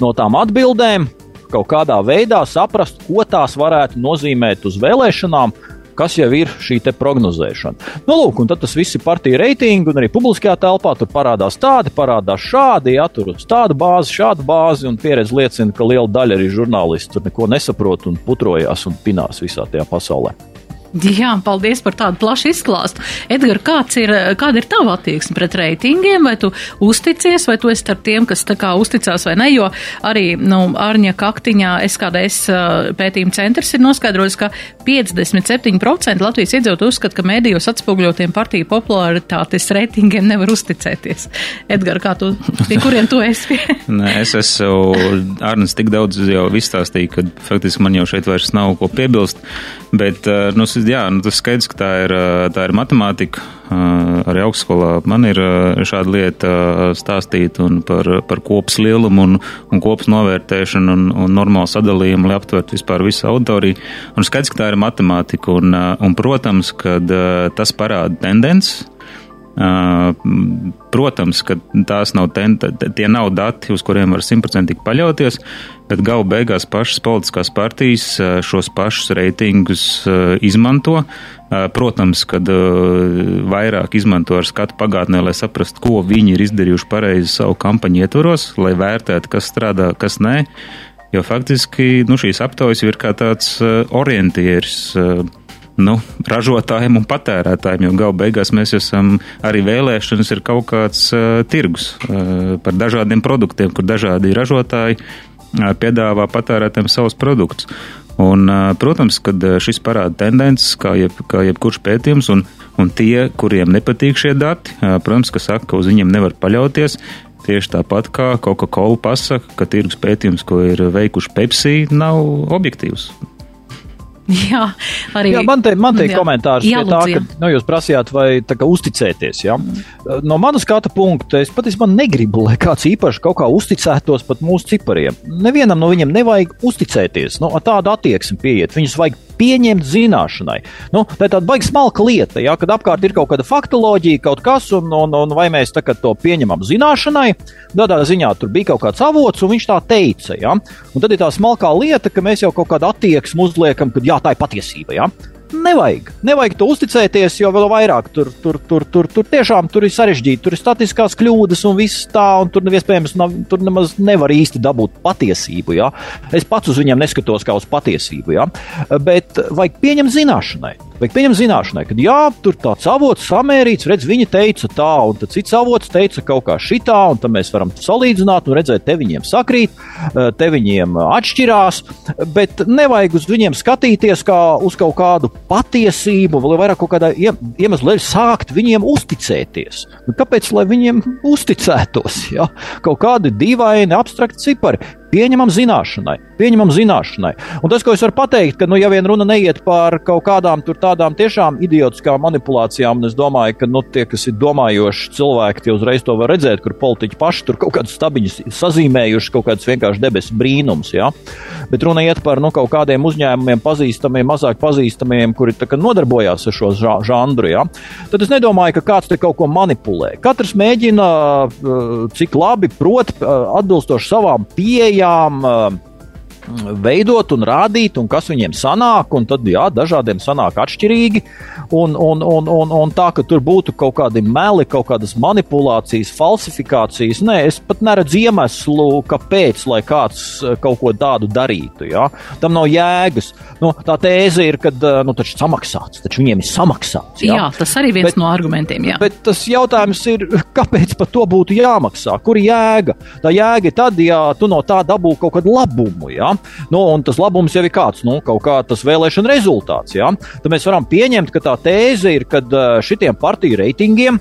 no tām atbildēm kaut kādā veidā saprast, ko tās varētu nozīmēt uz vēlēšanām kas jau ir šī prognozēšana. Nu, lūk, un tad tas viss ir partija reitingi, un arī publiskajā telpā tur parādās tādi, parādās šādi, ja tur uz tādu bāzi, šādu bāzi, un pieredze liecina, ka liela daļa arī žurnālisti tur neko nesaprot un putrojās un pinās visā tajā pasaulē. Jā, paldies par tādu plašu izklāstu. Edgars, kāds ir, kāda ir tava attieksme pret reitingiem? Vai tu uzticies, vai tu esi starp tiem, kas tā kā uzticās vai ne? Jo arī, nu, Arņa Kaktiņā SKDS pētījuma centrs ir noskaidrojis, ka 57% Latvijas iedzīvotāji uzskata, ka mēdījos atspūgļotiem partiju popularitātes reitingiem nevar uzticēties. Edgars, kā tu, pie kuriem tu esi? Nē, es esmu Arnis tik daudz jau izstāstīju, ka faktiski man jau šeit vairs nav ko piebilst. Bet, nu, jā, nu, tas skaidrs, ka tā ir, tā ir matemātika. Arī augstskolā man ir šāda lieta stāstīt par, par kopas lielumu un, un kopas novērtēšanu un, un normālu sadalījumu, lai aptvertu vispār visu auditoriju. Un skaidrs, ka tā ir matemātika. Un, un protams, ka tas parāda tendences. Protams, ka tās nav, ten, tie nav dati, uz kuriem var simtprocentīgi paļauties, bet gala beigās pašas politiskās partijas šos pašus reitingus izmanto. Protams, kad vairāk izmanto ar skatu pagātnē, lai saprastu, ko viņi ir izdarījuši pareizi savu kampaņu ietvaros, lai vērtētu, kas strādā, kas nē. Jo faktiski nu, šīs aptaujas ir kā tāds orientieris nu, ražotājiem un patērētājiem, jo gala beigās mēs esam arī vēlēšanas ir kaut kāds uh, tirgus uh, par dažādiem produktiem, kur dažādi ražotāji uh, piedāvā patērētājiem savus produktus. Un, protams, kad šis parāda tendences, kā, jeb, kā jebkurš pētījums, un, un tie, kuriem nepatīk šie dati, protams, ka saka, ka uz viņiem nevar paļauties, Tieši tāpat kā Coca-Cola pasaka, ka tirgus pētījums, ko ir veikuši Pepsi, nav objektīvs. Jā, arī. Jā, man te, ir komentārs jā, pie tā, ka nu, jūs prasījāt, vai kā uzticēties. Ja? Mm. No manas skata punkta es patiesībā negribu, lai kāds īpaši kaut kā uzticētos pat mūsu cipariem. Nevienam no viņiem nevajag uzticēties. Nu, tādu attieksmi pieiet. Viņus vajag pieņemt zināšanai. Nu, tā ir tāda baigta smalka lieta, ja, kad apkārt ir kaut kāda faktoloģija, kaut kas, un, un, un vai mēs to pieņemam zināšanai. Tādā ziņā tur bija kaut kāds avots, un viņš tā teica. Ja. Un tad ir tā smalkā lieta, ka mēs jau kaut kādu attieksmi uzliekam, ka jā, tā ir patiesība. Ja. Nevajag. Nevajag to uzticēties, jo vēl vairāk tur, tur, tur, tur, tur tiešām tur ir sarežģīti. Tur ir statiskās kļūdas un viss tā, un tur iespējams nav, tur nemaz nevar īsti dabūt patiesību. Ja? Es pats uz viņiem neskatos kā uz patiesību, ja? bet vajag pieņemt zināšanai. Vajag pieņemt zināšanai, ka jā, tur tāds avots samērīts, redz, viņa teica tā, un cits avots teica kaut kā šitā, un tad mēs varam salīdzināt un redzēt, te viņiem sakrīt, te viņiem atšķirās, bet nevajag uz viņiem skatīties kā uz kaut kādu patiesību, vai vairāk kaut kādā iemesla dēļ sākt viņiem uzticēties. Nu, kāpēc lai viņiem uzticētos? Ja? Kaut kādi dīvaini, abstrakti cipari. Pieņemam zināšanai, pieņemam zināšanai. Un tas, ko es varu pateikt, ka, nu, ja vien runa neiet par kaut kādām tādām tiešām idiotiskām manipulācijām, un es domāju, ka nu, tie, kas ir domājoši cilvēki, tie uzreiz to var redzēt, kur politiķi paši tur kaut kādus stabiņus sazīmējuši, kaut kādus vienkārši debesu brīnums. Ja? Bet runa iet par nu, kaut kādiem uzņēmumiem, pazīstamiem, mazāk pazīstamiem, kuri kā, nodarbojās ar šo žanru. Ja? Tad es nedomāju, ka kāds te kaut ko manipulē. Katrs mēģina, cik labi prot, atbilstoši savām pieejām pieejām, veidot un rādīt, un kas viņiem sanāk, un tad, jā, dažādiem sanāk atšķirīgi, un, un, un, un, un tā, ka tur būtu kaut kādi meli, kaut kādas manipulācijas, falsifikācijas, nē, es pat neredzu iemeslu, kāpēc, lai kāds eh, kaut ko tādu darītu, jā. Tam nav jēgas. Nu, tā tēze ir, ka, eh, nu, taču samaksāts, taču viņiem ir samaksāts. Jā, jā tas arī viens bet, no argumentiem, jā. Bet tas jautājums ir, kāpēc par to būtu jāmaksā? Kur ir jēga? Tā jēga ir tad, ja tu no tā dabū kaut kādu labumu, jā. Nu, un tas labums jau ir kāds, nu, kaut kā tas vēlēšana rezultāts, jā. Tad mēs varam pieņemt, ka tā tēze ir, ka šitiem partiju reitingiem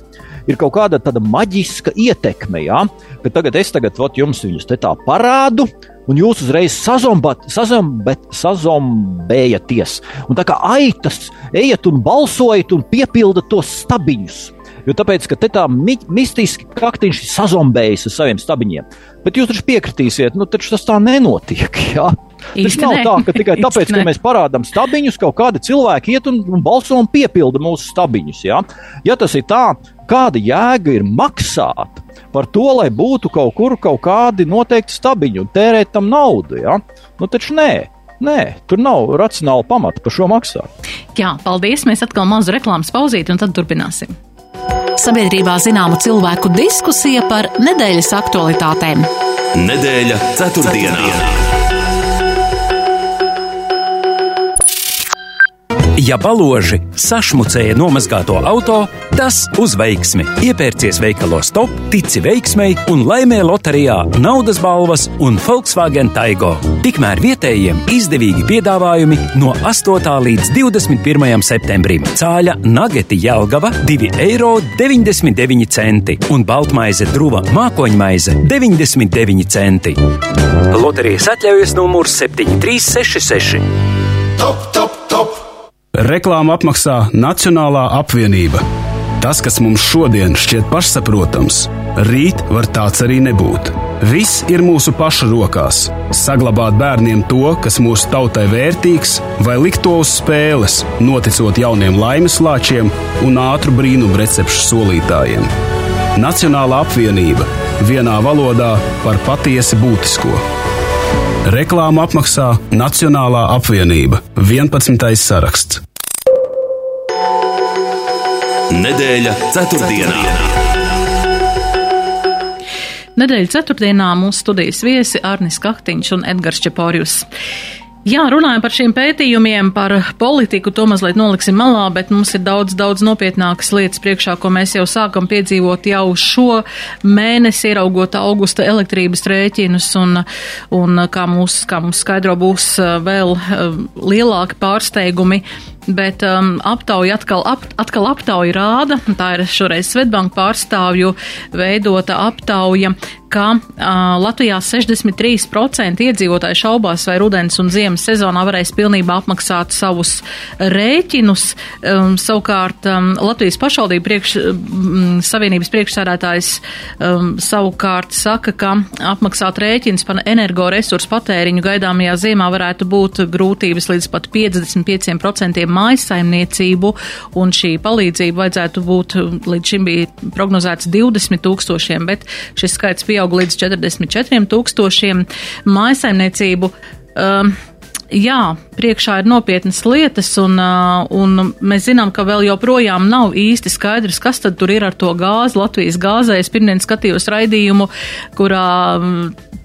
ir kaut kāda tāda maģiska ietekme, jā, ka tagad es tagad, ot, jums viņus te tā parādu, un jūs uzreiz sazombat, sazombet, sazombējaties. Un tā kā aitas, ejiet un balsojiet un piepildat tos stabiņus. Jo tāpēc, ka te tā mi mistiski kaktiņš ir sazombējis ar saviem stabiņiem. Bet jūs taču piekritīsiet, nu taču tas tā nenotiek. Jā? Tas nav ne. tā, ka tikai tāpēc, ka mēs parādām stabiņus, kaut kādi cilvēki iet un, un balso un piepilda mūsu stabiņus. Jā? Ja tas ir tā, kāda jēga ir maksāt par to, lai būtu kaut kur kaut kādi noteikti stabiņi un tērēt tam naudu? Jā? Nu taču nē. Nē, tur nav racionāla pamata par šo maksāt. Jā, paldies. Mēs atkal mazu reklāmas pauzīti un tad turpināsim. Sabiedrībā zināma cilvēku diskusija par nedēļas aktualitātēm. Nedēļa ceturtdienā. ceturtdienā. Ja baloži sašmucēja nomazgāto auto, tas uz veiksmi. Iepērcies veikalos top, tici veiksmei un laimē loterijā naudas balvas un Volkswagen Taigo. Tikmēr vietējiem izdevīgi piedāvājumi no 8. līdz 21. septembrim. Cāļa nageti Jelgava 2,99 eiro un baltmaize druva mākoņmaize 99 centi. Loterijas atļaujas numurs 7366. Top, top, top! Reklāmu apmaksā Nacionālā apvienība. Tas, kas mums šodien šķiet pašsaprotams, rīt var tāds arī nebūt. Viss ir mūsu pašu rokās. Saglabāt bērniem to, kas mūsu tautai vērtīgs, vai likt to uz spēles, noticot jauniem laimes lāčiem un ātru brīnumu recepšu solītājiem. Nacionāla apvienība vienā valodā par patiesi būtisko. Reklāmu apmaksā Nacionālā apvienība 11. saraksts. Nedēļa ceturtdienā. Nedēļas ceturtdienā mūsu studijas viesi Arnis Kaktiņš un Edgars Čeporjus. Jā, runājam par šiem pētījumiem, par politiku, to mazliet noliksim malā, bet mums ir daudz, daudz nopietnākas lietas priekšā, ko mēs jau sākam piedzīvot jau šo mēnesi, ieraugot augusta elektrības rēķinus, un, un kā, mūs, kā mums skaidro, būs uh, vēl uh, lielāki pārsteigumi bet um, aptauja atkal, ap, atkal aptauja rāda, tā ir šoreiz Svetbanka pārstāvju veidota aptauja, ka uh, Latvijā 63% iedzīvotāji šaubās, vai rudens un ziemas sezonā varēs pilnībā apmaksāt savus rēķinus. Um, savukārt um, Latvijas pašvaldība priekš, um, savienības priekšsādātājs um, savukārt saka, ka apmaksāt rēķins par energoresursu patēriņu gaidāmajā ziemā varētu būt grūtības līdz pat 55% mājasaimniecību, un šī palīdzība vajadzētu būt, līdz šim bija prognozēts 20 tūkstošiem, bet šis skaits pieauga līdz 44 tūkstošiem mājasaimniecību. Um, jā, priekšā ir nopietnas lietas, un, un mēs zinām, ka vēl joprojām nav īsti skaidrs, kas tad tur ir ar to gāzi. Latvijas gāzē es pirmdien skatījos raidījumu, kurā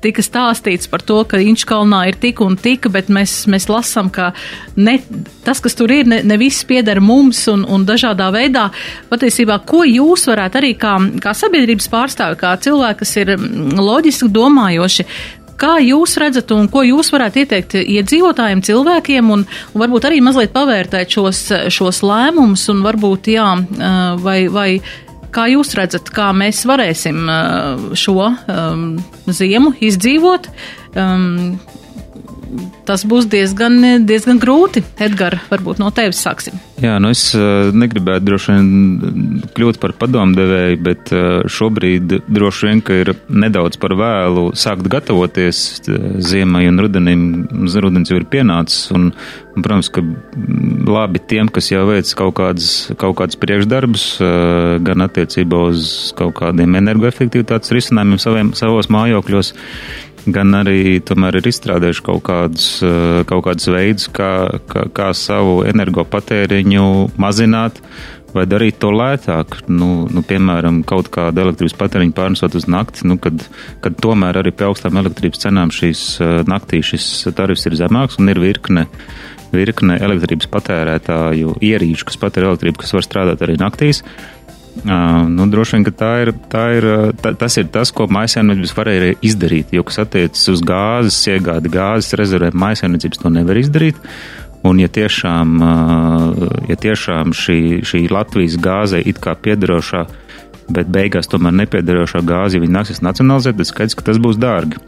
tika stāstīts par to, ka Inčkalnā ir tik un tik, bet mēs, mēs lasām, ka ne, tas, kas tur ir, ne, ne viss pieder mums un, un dažādā veidā. Patiesībā, ko jūs varētu arī kā, kā sabiedrības pārstāvi, kā cilvēki, kas ir loģiski domājoši, Kā jūs redzat un ko jūs varētu ieteikt iedzīvotājiem, cilvēkiem un, un varbūt arī mazliet pavērtēt šos, šos lēmumus un varbūt, jā, vai, vai kā jūs redzat, kā mēs varēsim šo um, ziemu izdzīvot? Um, tas būs diezgan, diezgan grūti. Edgars, varbūt no tevis sāksim. Jā, nu es uh, negribētu droši vien kļūt par padomdevēju, bet uh, šobrīd droši vien, ir nedaudz par vēlu sākt gatavoties uh, ziemai un rudenim. Rudens jau ir pienācis un, un, protams, ka labi tiem, kas jau veic kaut kādas, kaut kādas priekšdarbus, gan attiecībā uz kaut kādiem energoefektivitātes risinājumiem saviem, savos mājokļos, gan arī tomēr ir izstrādājuši kaut kādus, kaut kādus veidus, kā, kā, kā savu energopatēriņu mazināt vai darīt to lētāk. Nu, nu, piemēram, kaut kādu elektrības patēriņu pārnesot uz nakti, nu, kad, kad tomēr arī pie augstām elektrības cenām šīs naktī šis tarifs ir zemāks un ir virkne. Virkne elektrības patērētāju ierīču, kas patērē elektrību, kas var strādāt arī naktīs. Uh, nu, droši vien, tā ir, tā ir, tā, tas ir tas, ko maisaimniecības varēja izdarīt. Jo, kas attiecas uz gāzes iegādi, gāzes rezervēm, maisaimniecības to nevar izdarīt. Un, ja tiešām, ja tiešām šī, šī Latvijas gāze kā piederošā, bet beigās tomēr nepiedarošā gāze, ja viņi nāksies nacionalizēt, tad skaidrs, ka tas būs dārgi.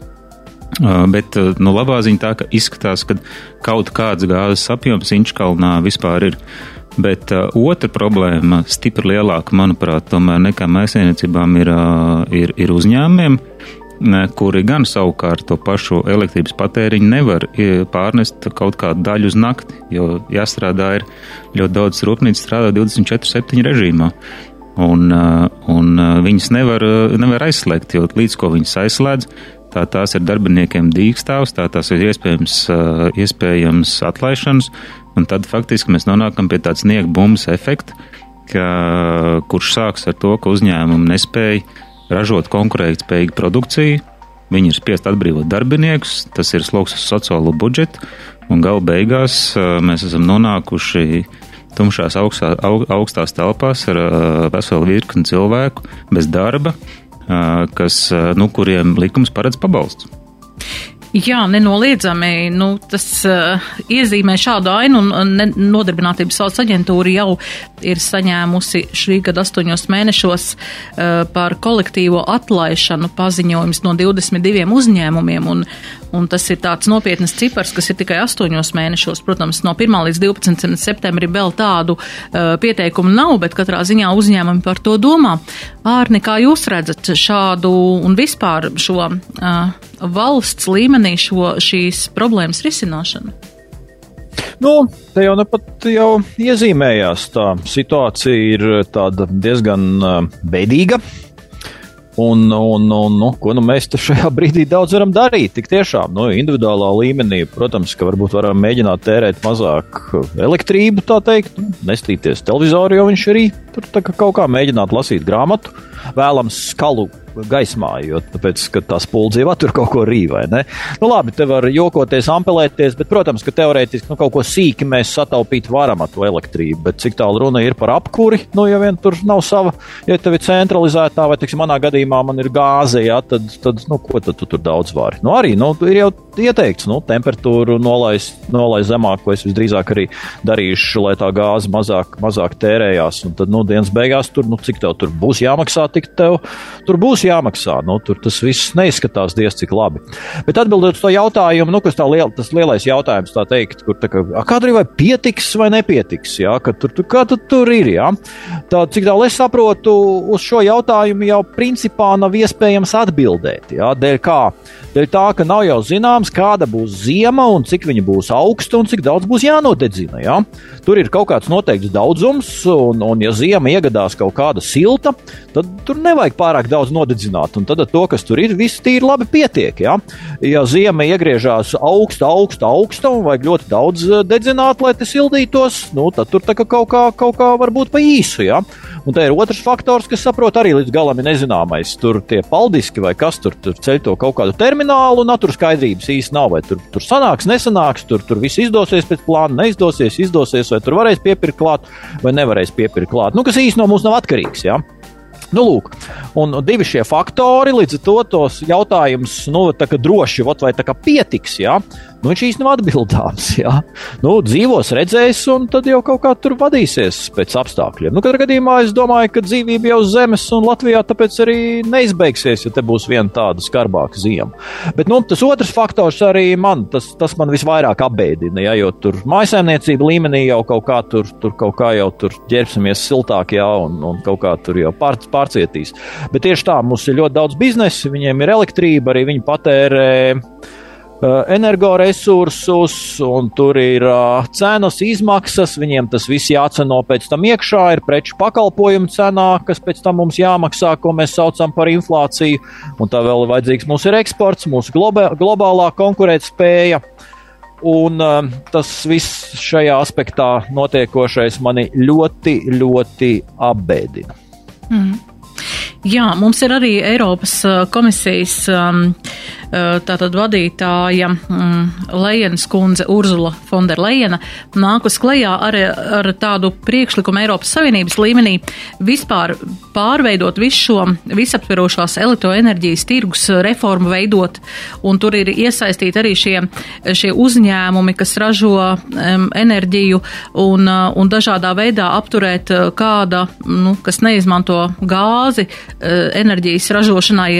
Bet nu, labā ziņa tā, ka izskatās, ka kaut kāds gāzes apjoms Inčkalnā vispār ir. Bet uh, otra problēma, stipri lielāka, manuprāt, tomēr nekā mēsēniecībām, ir, uh, ir, ir uzņēmumiem, kuri gan savukārt to pašu elektrības patēriņu nevar pārnest kaut kādu daļu uz nakti, jo jāstrādā ir ļoti daudz rūpnīcu strādā 24-7 režīmā. Un, un viņas nevar, nevar aizslēgt, jo līdz ko viņas aizslēdz, tā tās ir darbiniekiem dīkstāvs, tā tās ir iespējams, iespējams atlaišanas, un tad faktiski mēs nonākam pie tāds sniega bumbas efekta, ka, kurš sāks ar to, ka uzņēmumi nespēja ražot konkurētspējīgu produkciju, viņi ir spiest atbrīvot darbiniekus, tas ir sloks uz sociālo budžetu, un gala beigās mēs esam nonākuši tumšās augstā, augstās telpās ar veselu virkni cilvēku bez darba, kas, nu, kuriem likums paredz pabalstu. Jā, nenoliedzami. Nu, tas uh, iezīmē šādu ainu, un Nodarbinātības valsts aģentūra jau ir saņēmusi šī gada astoņos mēnešos uh, par kolektīvo atlaišanu paziņojums no 22 uzņēmumiem, un, un tas ir tāds nopietnas cipars, kas ir tikai astoņos mēnešos. Protams, no 1. līdz 12. septembrim vēl tādu uh, pieteikumu nav, bet katrā ziņā uzņēmumi par to domā. Ārni, kā jūs redzat šādu un vispār šo uh, valsts līmenī šo, šīs problēmas risināšanu? Nu, te jau nepat jau iezīmējās. Tā situācija ir diezgan bēdīga. Un, un, un nu, ko nu mēs šajā brīdī daudz varam darīt? Tik tiešām, nu, individuālā līmenī, protams, ka varbūt varam mēģināt tērēt mazāk elektrību, tā teikt, nu, nestīties televizoru, jo viņš arī tur kaut kā mēģināt lasīt grāmatu. Vēlams skalu gaismā, jo tāpēc, tā spuldze jau tur kaut ko rīvai. Nu, labi, te var jokoties, ampelēties, bet, protams, ka teorētiski nu, kaut ko sīki mēs sataupīt varam ar to elektrību. Bet cik tālu runa ir par apkuri, nu, ja vien tur nav sava, ja tev ir centralizētā, vai, teiksim, manā gadījumā man ir gāze, jā, tad, tad nu, ko tad tu tur daudz vari? Nu, arī, nu, ir jau ieteikts, nu, temperatūru nolaist, nolaist zemāk, ko es visdrīzāk arī darīšu, lai tā gāze mazāk, mazāk tērējās. Un tad, nu, dienas beigās tur, nu, cik tev tur būs jāmaksā, tik tev tur būs jāmaksā. Nu, tur tas viss neizskatās diezgan cik labi. Bet atbildot uz to jautājumu, nu, kas tā liel, tas lielais jautājums, tā teikt, kur tā kā, kādreiz vai pietiks vai nepietiks, jā, ka tur, tur, kā tur, tur ir, jā. Tā, cik tālu es saprotu, uz šo jautājumu jau principā nav iespējams atbildēt, jā, dēļ kā? Dēļ tā, ka nav jau zināms, kāda būs ziema un cik viņa būs augsta un cik daudz būs jānodedzina, jā. Tur ir kaut kāds noteikts daudzums, un, un ja ziema iegadās kaut kāda silta, tad tur nevajag pārāk daudz nodedzināt. Un tad to, kas tur ir, viss tīri labi pietiek. Ja, ja ziema iegriežās augsta, augsta, augsta un vajag ļoti daudz eh, dedzināt, lai tas sildītos, nu, tad tur kaut kā, kaut kā var būt pa īsu. Ja. Un te ir otrs faktors, kas saprot arī līdz galam ir nezināmais. Tur tie paldiski vai kas tur, tur ceļ to kaut kādu terminālu, un tur skaidrības īsti nav. Vai tur, tur sanāks, nesanāks, tur, tur viss izdosies pēc plāna, neizdosies, izdosies, vai tur varēs piepirkt klāt, vai nevarēs piepirkt klāt. Nu, kas īsti no mums nav atkarīgs. Ja? Nu, lūk, un divi šie faktori līdz ar to tos jautājumus, nu, tā kā droši, vai tā kā pietiks. Ja? Nu, viņš īstenībā nav atbildāms. Jā. Nu, dzīvos, redzēs, un tad jau kaut kā tur vadīsies pēc apstākļiem. Nu, katrā gadījumā es domāju, ka dzīvība jau Zemes un Latvijā tāpēc arī neizbeigsies, ja te būs viena tāda skarbāka ziema. Bet nu, tas otrs faktors arī man, tas, tas man visvairāk apbēdina, ja, jo tur mājsaimniecība līmenī jau kaut kā tur, tur kaut kā jau tur ģērbsimies siltāk, jā, un, un kaut kā tur jau pār, pārcietīs. Bet tieši tā, mums ir ļoti daudz biznesa, viņiem ir elektrība, arī viņi patērē energoresursus, un tur ir cenas, izmaksas. Viņiem tas viss jāceno pēc tam iekšā, ir preču pakalpojumu cenā, kas pēc tam mums jāmaksā, ko mēs saucam par inflāciju. Un tā vēl ir vajadzīgs mūsu eksports, mūsu globālā konkurētspēja. Un uh, tas viss šajā aspektā notiekošais mani ļoti, ļoti apbēdina. Mm. Jā, mums ir arī Eiropas komisijas um, tātad vadītāja um, Lejenas kundze Urzula Fonderlejena nākus klajā ar, ar tādu priekšlikumu Eiropas Savienības līmenī vispār pārveidot visu šo visaptverošās elektroenerģijas tirgus reformu veidot, un tur ir iesaistīti arī šie, šie uzņēmumi, kas ražo um, enerģiju un, un dažādā veidā apturēt kāda, nu, kas neizmanto gāzi, Eh, enerģijas ražošanai,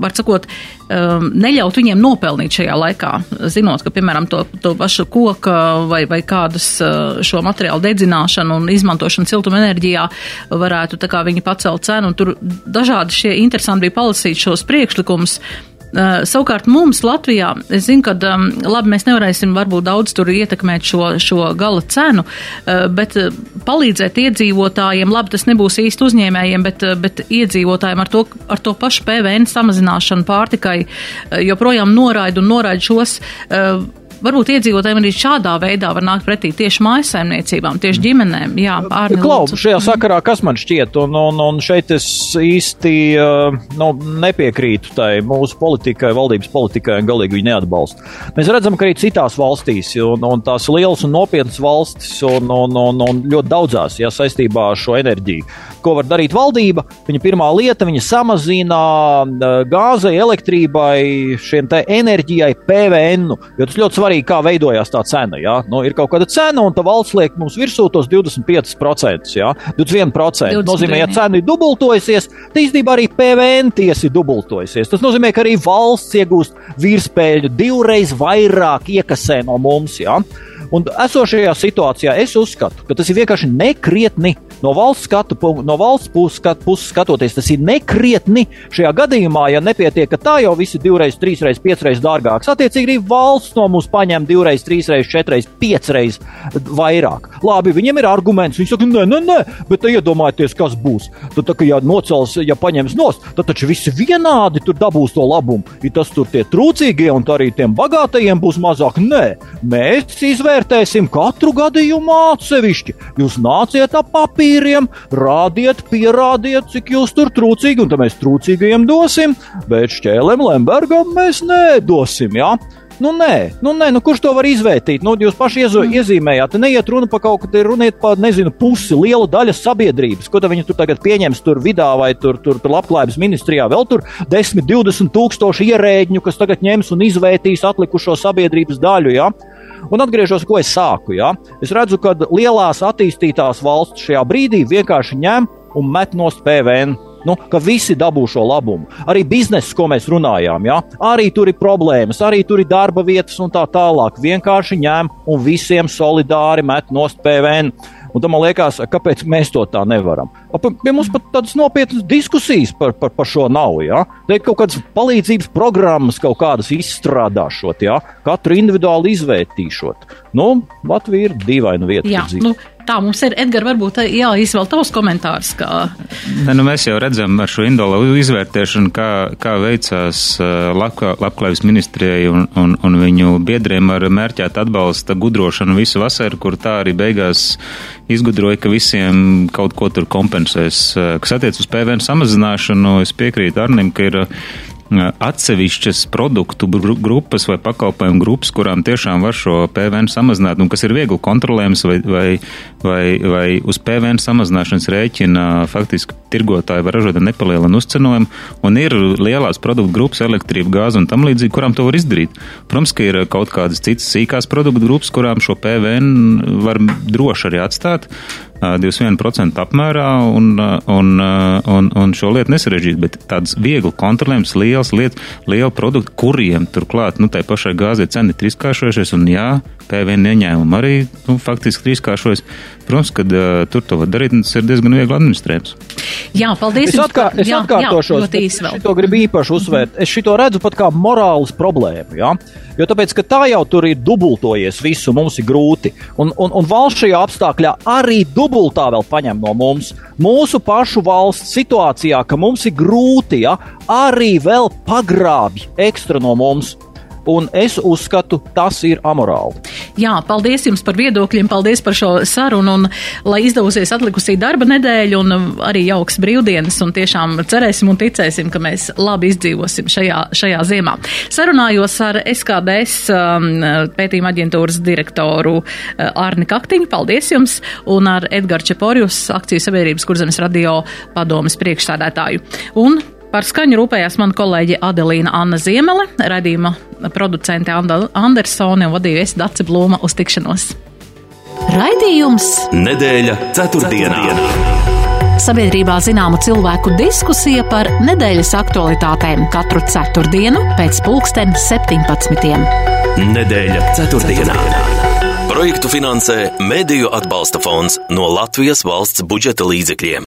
var sakot, neļaut viņiem nopelnīt šajā laikā, zinot, ka, piemēram, to, to pašu koku vai, vai kādas eh, šo materiālu dedzināšanu un izmantošanu siltumenerģijā varētu tā kā viņi pacelt cenu. Tur dažādi šie interesanti bija palasīt šos priekšlikumus. Uh, savukārt mums Latvijā, es zinu, ka um, labi, mēs nevarēsim varbūt daudz tur ietekmēt šo, šo gala cenu, uh, bet palīdzēt iedzīvotājiem, labi, tas nebūs īsti uzņēmējiem, bet, bet iedzīvotājiem ar to, ar to pašu PVN samazināšanu pārtikai joprojām noraida un noraida šos. Varbūt iedzīvotājiem arī šādā veidā var nākt pretī tieši mājasaimniecībām, tieši ģimenēm. Jā, Ārni, Klau, šajā sakarā kas man šķiet, un, un, un šeit es īsti uh, nu, nepiekrītu tai mūsu politikai, valdības politikai, un galīgi viņu neatbalstu. Mēs redzam, ka arī citās valstīs, un, un tās lielas un nopietnas valstis, un, un, un, un ļoti daudzās, jā, saistībā ar šo enerģiju. Ko var darīt valdība? Viņa pirmā lieta, viņa samazina uh, gāzei, elektrībai, šiem te enerģijai PVN, jo tas ļoti svarīgi, kā veidojās tā cena. Ja? Nu, ir kaut kāda cena, un tā valsts liek mums virsū tos 25%. Ja? 21% 20 nozīmē, ja cena ir dubultojusies, tad īstenībā arī PVN tiesa ir dubultojusies. Tas nozīmē, ka arī valsts iegūst virspēļu divreiz vairāk iekasē no mums. Ja? Un esošajā situācijā es uzskatu, ka tas ir vienkārši nekrietni no valsts, skatu, no valsts puses, skat, puses skatoties. Tas ir nekrietni šajā gadījumā, ja nepietiek, ka tā jau viss ir divreiz, trīsreiz, piecreiz dārgāks. Attiecīgi arī valsts no mums paņem divreiz, trīsreiz, četreiz, piecreiz vairāk. Labi, viņiem ir arguments. Viņi saka, nē, nē, nē, bet iedomājieties, kas būs. Tad, tā, ja nocels, ja paņems nost, tad taču visi vienādi tur dabūs to labumu. Ir tas tur tie trūcīgie un arī tiem bagātajiem būs mazāk. Nē, mēs izvērtējam izvērtēsim katru gadījumu atsevišķi. Jūs nāciet ap papīriem, rādiet, pierādiet, cik jūs tur trūcīgi, un tad mēs trūcīgajiem dosim, bet šķēlēm Lembergam mēs nedosim. Ja? Nu, nē, nu, nē, nu, kurš to var izvērtīt? Nu, jūs paši iezo, mm. iezīmējāt, neiet runa par kaut ko, runiet par, nezinu, pusi, lielu daļu sabiedrības. Ko viņi tur tagad pieņems tur vidā vai tur, tur, tur labklājības ministrijā? Vēl tur 10, 20 tūkstoši ierēģņu, kas tagad ņems un izvērtīs atlikušo sabiedrības daļu. Ja? Un atgriežos, ko es sāku. Ja? Es redzu, ka lielās attīstītās valsts šajā brīdī vienkārši ņem un met nost PVN. Nu, ka visi dabū šo labumu. Arī biznesa, ko mēs runājām, ja? arī tur ir problēmas, arī tur ir darba vietas un tā tālāk. Vienkārši ņem un visiem solidāri met nost PVN. Un tam man liekas, kāpēc mēs to tā nevaram. Pie mums pat tādas nopietnas diskusijas par, par, par šo nav. Ja? Te kaut kādas palīdzības programmas kaut kādas izstrādāšot, ja? katru individuāli izvērtīšot. Nu, Latvija ir dīvaina vieta. Jā, nu, Tā mums ir, Edgars, varbūt jāizvēl tavs komentārs. Kā... Ne, nu mēs jau redzam ar šo indolu izvērtēšanu, kā, kā veicās labklā, labklājības ministrijai un, un, un viņu biedriem ar mērķēt atbalsta gudrošanu visu vasaru, kur tā arī beigās izgudroja, ka visiem kaut ko tur kompensēs. Kas attiec uz PVN samazināšanu, es piekrītu Arnim, ka ir atsevišķas produktu grupas vai pakalpojumu grupas, kurām tiešām var šo PVN samazināt, un kas ir viegli kontrolējams vai, vai, vai, vai uz PVN samazināšanas rēķina faktiski tirgotāji var ražot nepalielinu uzcenojumu, un ir lielās produktu grupas, elektrība, gāze un tam līdzīgi, kurām to var izdarīt. Protams, ka ir kaut kādas citas sīkās produktu grupas, kurām šo PVN var droši arī atstāt, 21% apmērā un, un, un, un šo lietu nesarežģīt, bet tāds viegli kontrolējams, liels lietas, liela produkta, kuriem turklāt, nu, tai pašai gāzē cena ir trīskāršojušies, un jā, PVN ieņēmumi arī, nu, faktiski trīskāršojas. Protams, ka uh, tur to var darīt, tas ir diezgan viegli administrējams. Jā, paldies. Es, par- es jā, atkārtošos, Jā, vēl. šito gribu īpaši uzsvērt. Es šito redzu pat kā morāles problēmu. Ja? Jo tāpēc, ka tā jau tur ir dubultojies, visu mums ir grūti. Un, un, un valsts šajā apstākļā arī dubultā vēl paņem no mums. Mūsu pašu valsts situācijā, ka mums ir grūti, ja? arī vēl pagrābj ekstra no mums. Un es uzskatu, tas ir amorāli. Jā, paldies jums par viedokļiem, paldies par šo sarunu, un lai izdosies atlikusī darba nedēļa un arī jauks brīvdienas, un tiešām cerēsim un ticēsim, ka mēs labi izdzīvosim šajā, šajā ziemā. Sarunājos ar SKDS um, pētījuma aģentūras direktoru uh, Arni Kaktiņu, paldies jums, un ar Edgars Čeporjus, akciju sabiedrības kurzemes radio padomas priekšsādātāju. Un Par skaņu rūpējās mana kolēģe Adelīna Anna Ziemele, radījuma producente Anda Andersone un vadīja es Dace Blūma uz tikšanos. Raidījums Nedēļa ceturtdienā. Sabiedrībā zināmu cilvēku diskusija par nedēļas aktualitātēm katru ceturtdienu pēc pulksten 17. Nedēļa ceturtdienā. Projektu finansē Mēdīju atbalsta fonds no Latvijas valsts budžeta līdzekļiem.